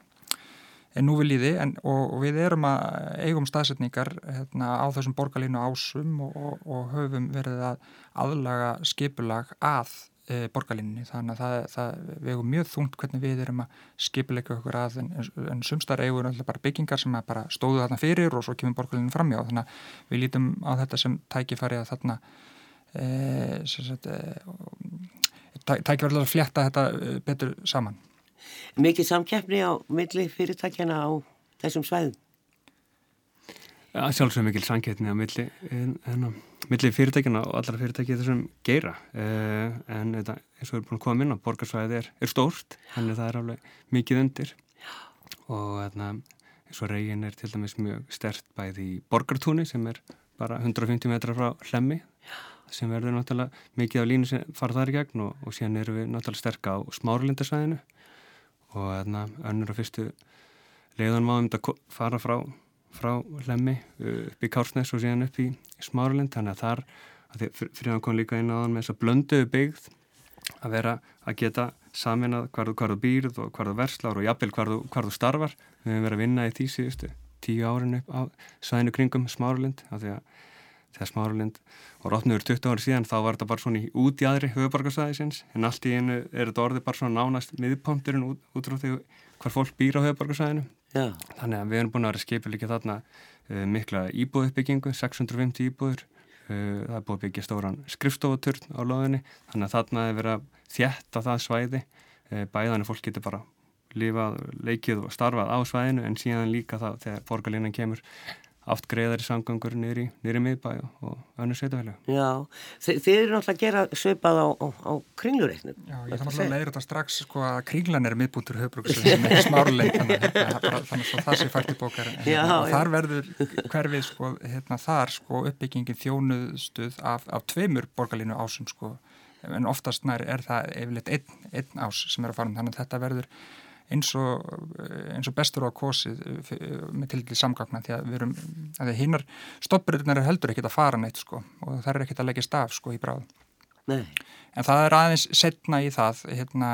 er nú við líði en, og, og við erum að eigum staðsetningar hérna, á þessum borgarlínu ásum og, og, og höfum verið að aðlaga skipulag að e, borgarlinni þannig að það, það vegu mjög þungt hvernig við erum að skipilegja okkur að en, en sumstar eigur alltaf bara byggingar sem bara stóðu þarna fyrir og svo kemur borgarlinni framjá þannig að við lítum á þetta sem tækifæri að þarna e, e, tækifæri að fletta þetta betur saman. Mikið samkeppni á milli fyrirtækjana á þessum svæðum? Sjálfsög mikil samkeppni á milli en, en millir fyrirtækina og allra fyrirtæki þessum geira. Uh, en þetta, eins og við erum búin að koma inn á borgarsvæðið er, er stórt, þannig að það er alveg mikið undir. Og þarna, eins og reygin er til dæmis mjög stert bæði í borgartúni sem er bara 150 metrar frá hlemmi sem verður náttúrulega mikið af línu sem fara þar í gegn og, og síðan eru við náttúrulega sterk á smárlindarsvæðinu og þarna önnur og fyrstu leiðan máðum þetta fara frá frá Lemmi upp í Kársnes og síðan upp í Smáralind. Þannig að þar, að fyrir að koma líka inn á þann með þess að blönduðu byggð að vera að geta saminað hvar þú býrð og hvar þú verslar og jafnvel hvar þú, hvar þú starfar. Við hefum verið að vinna í því síðustu tíu árin upp á svæðinu kringum Smáralind af því að þegar Smáralind og rótnuður 20 ári síðan þá var þetta bara svona í út í aðri höfuborgarsæðisins en allt í einu er þetta orðið bara svona nánast miðpunkturinn út, út frá því hvar fólk býr á höfuborgarsæðinu Já. Þannig að við erum búin að vera skipilíkja þarna uh, mikla íbúðuppbyggingu, 650 íbúður, uh, það er búin að byggja stóran skrifstofuturn á loðinni, þannig að þarna er verið að þjætta það svæði, uh, bæðan er fólk getur bara lífað, leikið og starfað á svæðinu en síðan líka það þegar borgarlínan kemur aft greiðar í samgangur nýri, nýri miðbæ og önnur sveitafélag. Já, Þi, þið eru náttúrulega að gera sveipað á, á, á kringlureiknum. Já, ég þannig að leiður þetta strax sko að kringlan er miðbútur höfbruksum sem er smárleik þannig að það sé fært í bókar hérna, þar verður hverfið sko hérna, þar sko uppbyggingin þjónuðstuð af, af tveimur borgarlínu ásum sko en oftast nær er það yfirleitt einn, einn ás sem er að fara um þannig að þetta verður eins og, eins og bestur á kosið eh, með til samgangna því að við erum, að því hinnar stoppbyrðunar er heldur ekkit að fara neitt sko og það er ekkit að leggja staf sko í bráð. Nei. en það er aðeins setna í það hérna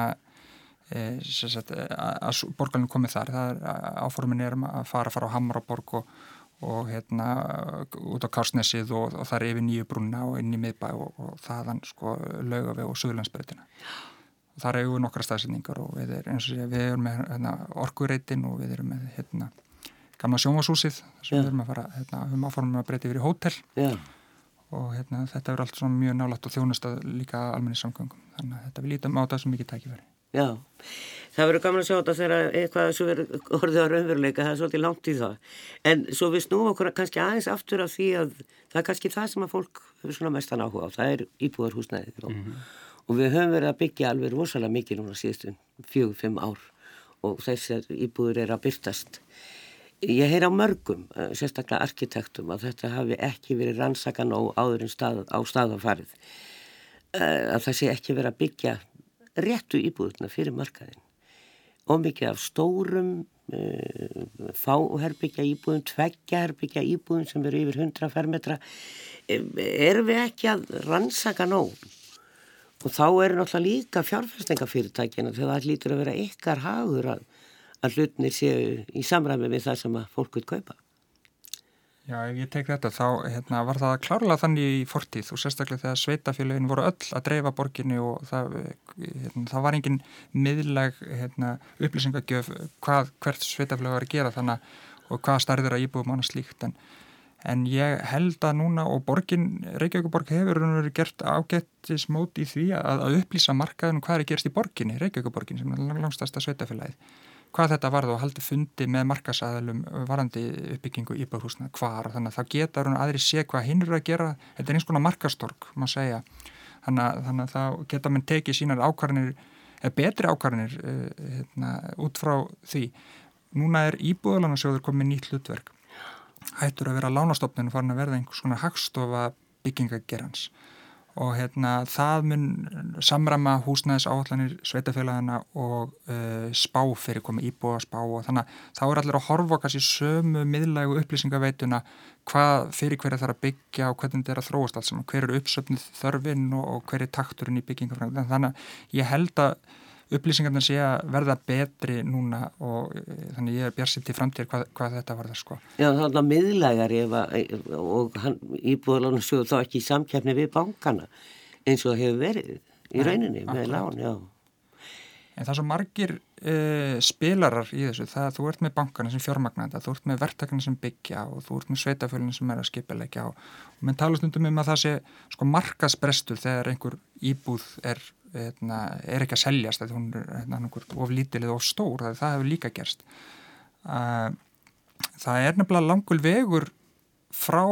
e, sagt, að borgarlinn komið þar. Það er áformin er að fara fara á Hamraborg og, og hérna út á Karsnesið og, og það er yfir nýju brunna og inn í miðbæ og, og þaðan sko laugaveg og Suðlandsbyrðina þar hefur við nokkra staðsendingar og við, er, sé, við erum með hérna, orkureitin og við erum með hérna, gamla sjónvasúsið þar sem við erum að fara, hérna, erum áformum að breyta yfir í hótel. Já. og hérna, þetta er allt svona mjög nálægt og þjónustað líka almenni samgangum þannig að þetta við lítum á þetta sem mikið tækifæri. Já, það verður gaman að sjá þetta þegar eitthvað sem verður orðið á raunveruleika það er svolítið langt í það. En svo við snúum okkur kannski aðeins aftur af því að það er kannski það sem að fólk hefur svona mestan áhuga á, það er íbúðarhúsnæðið og mm -hmm og við höfum verið að byggja alveg rosalega mikið núna síðustu fjög, fimm ár og þessar íbúður er að byrtast Ég heyr á mörgum, eh, sérstaklega arkitektum, að þetta hafi ekki verið rannsakan og áður en stað, á staðafarið. Eh, að það sé ekki verið að byggja réttu íbúðuna fyrir markaðin. Og mikið af stórum, uh, fáherbyggja íbúðum, tveggjaherbyggja íbúðum sem eru yfir 100 fermetra. Erum við ekki að rannsaka nóg? Og þá eru náttúrulega líka fjárfæstingafyrirtækina þegar það lítur að vera ykkar hagur að að hlutnir séu í samræmi við það sem að fólk vil kaupa. Já, ef ég tek þetta þá hérna, var það klárlega þannig í fortíð og sérstaklega þegar sveitafélagin voru öll að dreifa borginni og það, hérna, það var engin miðleg hérna, upplýsingagjöf hvað hvert sveitafélag var að gera þannig og hvað starður að íbúið mánu slíkt en, en ég held að núna og borgin, Reykjavíkuborg hefur gert ágættis mót í því að, að upplýsa markaðunum hvað er gerst í borginni, Reykjavíkuborgin sem er langstasta sveitafélagið hvað þetta varð og haldi fundi með markasæðalum varandi uppbyggingu íbúðhúsna hvar. Þannig að það geta aðri sé hvað hinn eru að gera, þetta er eins konar markastorg má segja, þannig að, það geta mann tekið sínar ákvarðinir eða betri ákvarðinir uh, hérna, út frá því. Núna er íbúðalansjóður komið nýtt hlutverk hættur að vera lánastofnun og farin að verða einhvers konar hagstofa byggingagerans. Og hérna það mun samrama húsnæðis áallanir sveitafélagana og uh, spá fyrir komið íbúa spá og þannig að þá er allir að horfa kannski sömu miðlægu upplýsingaveituna hvað fyrir hverja þarf að byggja og hvernig þetta er að þróast alls hver eru uppsöfnið þörfin og, og hver er takturinn í byggingafræðin þannig að ég held að upplýsingarna sé að verða betri núna og eh, þannig ég er björnsinn til framtíð hvað, hvað þetta var það sko. Já þannig að miðlægari og íbúðalónu sjóðu þá ekki í samkjafni við bankana eins og hefur verið í rauninni Nei, með lán, já. En það er svo margir uh, spilarar í þessu, það að þú ert með bankana sem fjármagnanda, þú ert með verktakana sem byggja og þú ert með sveitafölinu sem er að skipilegja og, menn tala stundum um að það sé sko markasbrestu þegar einhver íbúð er Hérna, er ekki að seljast þegar hún er hérna, of lítil eða of stór, það, það hefur líka gerst. Það er nefnilega langul vegur frá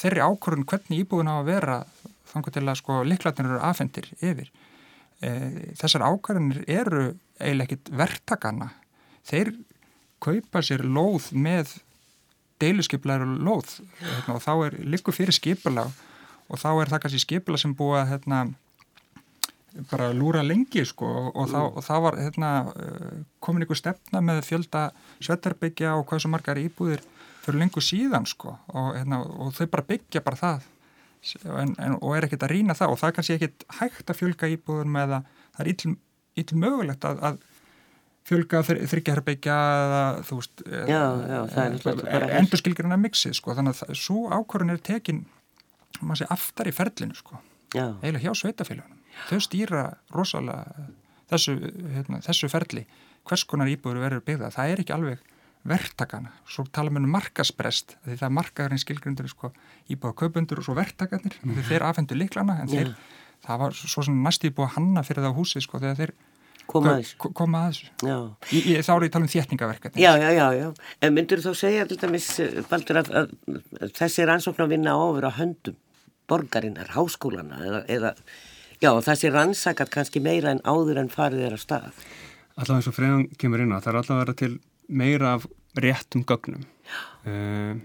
þeirri ákvörðun hvernig íbúðun á að vera þannig til að sko liklatnir eru afhendir yfir. Þessar ákvörðunir eru eiginlega ekkit verktakana þeir kaupa sér lóð með deiluskiplar og lóð hérna, og þá er líku fyrir skipula og þá er það kannski skipula sem búa hérna bara lúra lengi sko og, mm. þá, og það var hérna, eh, komin einhver stefna með fjölda svetarbyggja og hvað svo margar íbúðir fyrir lengur síðan sko og, hérna, og þau bara byggja bara það. En, en, og er ekkert að rína það og það er kannski ekkert hægt að fjölga íbúður með að það er íll, íll mögulegt að, að fjölga þryggjarbyggja eða þú veist endur skilgjurinn að mixið sko þannig að svo ákvörðun er tekin maður sé aftar í ferlinu sko eiginlega hjá sveitafélagunum þau stýra rosalega þessu, hérna, þessu ferli. Hvers konar íbúður verður byggða það er ekki alveg verktakana svo tala um markasprest því það er markaðarinn skilgrundur sko, íbúða kaupundur og svo verktakarnir. Mm -hmm. þeir afhendur liklana en þeir, það var svo sem næst íbúða hanna fyrir það á húsi sko, þegar þeir koma að þessu, koma að þessu. Í, í, þá er ég að tala um þétningaverkefni já, já, já, já, en myndur þú segja til dæmis, Baldur, að, að, að þessi rannsókn að vinna ofur á höndum borgarinnar, háskólana eða, eða Já, það sé rannsakat kannski meira en áður en farið er að stað. Alltaf eins og freðan kemur inn á, það er alltaf að vera til meira af réttum gögnum. Uh,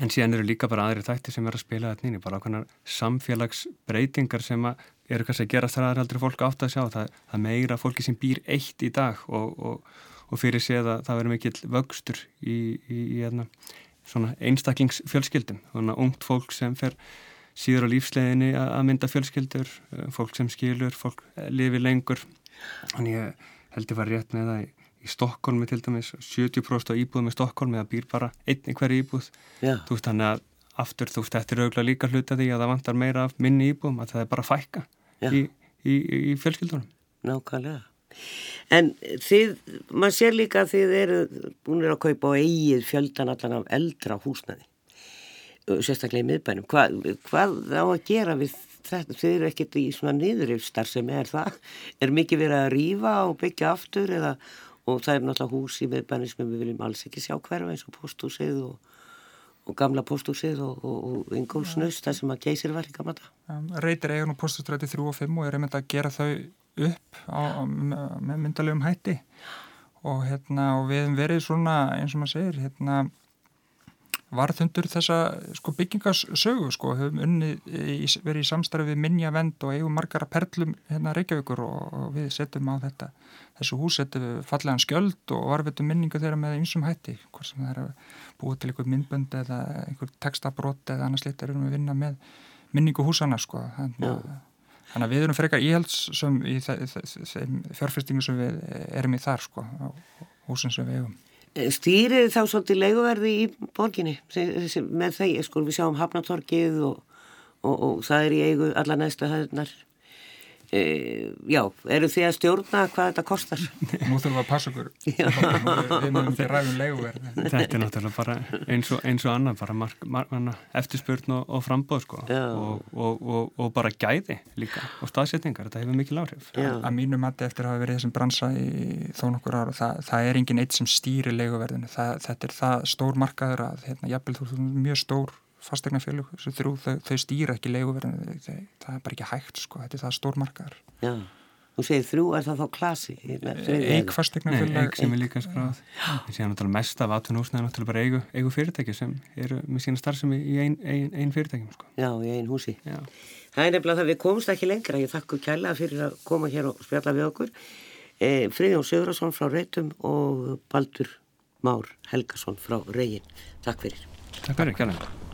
en síðan eru líka bara aðri þætti sem er að spila þetta nýni, bara okkurna samfélagsbreytingar sem eru kannski að gera þar aldrei fólk átt að sjá. Það, það meira fólki sem býr eitt í dag og, og, og fyrir séð að það verður mikill vöxtur í, í, í, í hérna, einstaklingsfjölskyldum. Þannig að ungt fólk sem fer síður á lífsleginni að mynda fjölskyldur, eh, fólk sem skilur, fólk eh, lifi lengur. Þannig ég held ég var rétt með það í, í Stokkólmi til dæmis, 70% á íbúðum í Stokkólmi, það býr bara einni hverju íbúð. Já. Þú veist þannig að aftur þú veist, er auðvitað líka hluta því að það vantar meira af minni íbúðum, að það er bara fækka í, í, í fjölskyldunum. Nákvæmlega. En þið, maður sér líka að þið eru búin að kaupa á eigið fjöldan allan af eldra húsnaði sérstaklega í miðbænum. Hvað, hvað á að gera við þetta? Þau eru ekkert í svona niðurifstar sem er það, er mikið verið að rýfa og byggja aftur eða og það er náttúrulega hús í miðbænum sem við viljum alls ekki sjá hverfa eins og posthúsið og, og gamla posthúsið og, og, yngolsnöst það sem að geysir var í gamla það Reytir eigun og posthússtræti 3 og 5 og er einmitt að gera þau upp á, með myndalegum hætti. Og, hérna, og við verið svona eins og maður segir hérna, varðundur þessa sko, byggingarsögu sko, höfum unnið, í, verið í samstarfi við minjavend og eigum margara perlum hérna Reykjavíkur og, og við setjum á þetta þessu hús setjum við fallegan skjöld og varfitum minningu þeirra með einsum hætti hvort sem það er að búa til einhver myndbönd eða einhver textabrót eða annars litur erum við að vinna með minningu húsana sko þannig, þannig að við erum frekar íhaldsum í þeim fjárfestingu sem við erum í þar sko húsin sem við eigum Stýrið þá svolítið leiguverði í borginni með þeir, sko við sjáum Hafnatorkið og, og, og það er í eigu alla næstu E, já, eru þið að stjórna hvað þetta kostar? Nú þurfum við að passa okkur. Við mögum því ræðum leiguverð. Þetta er náttúrulega bara eins og, eins og annar bara mark, mark, eftirspurn og, og frambóð sko. Og, og bara gæði líka og staðsetningar, þetta hefur mikil áhrif. Já. Að mínu mati eftir að hafa verið þessum bransa í þó nokkur ára, það, það er engin eitt sem stýri leiguverðinu, það, þetta er það stór markaður að, hérna, jafnvel þú er mjög stór fastegna félug, þau, þau stýra ekki leiguverðinu, það er bara ekki hægt sko, þetta er það stórmarkaður. Já, þú segir þrjú, er það þá klasi? Eik fastegna félug Eik sem er líka skráð. En síðan náttúrulega mest af atvinnúsna er náttúrulega bara eigu, eigu fyrirtæki sem eru með sína starfsemi í einn ein, ein fyrirtækjum sko. Já, í einn húsi. Já. Það er nefnilega það við komumst ekki lengra. Ég þakku kærlega fyrir að koma hér og spjalla við okkur. E, Friðjón Sigurðarsson frá Reitum og Baldur Már Helgason frá Reyin Takk fyrir. Takk fyrir, kærlega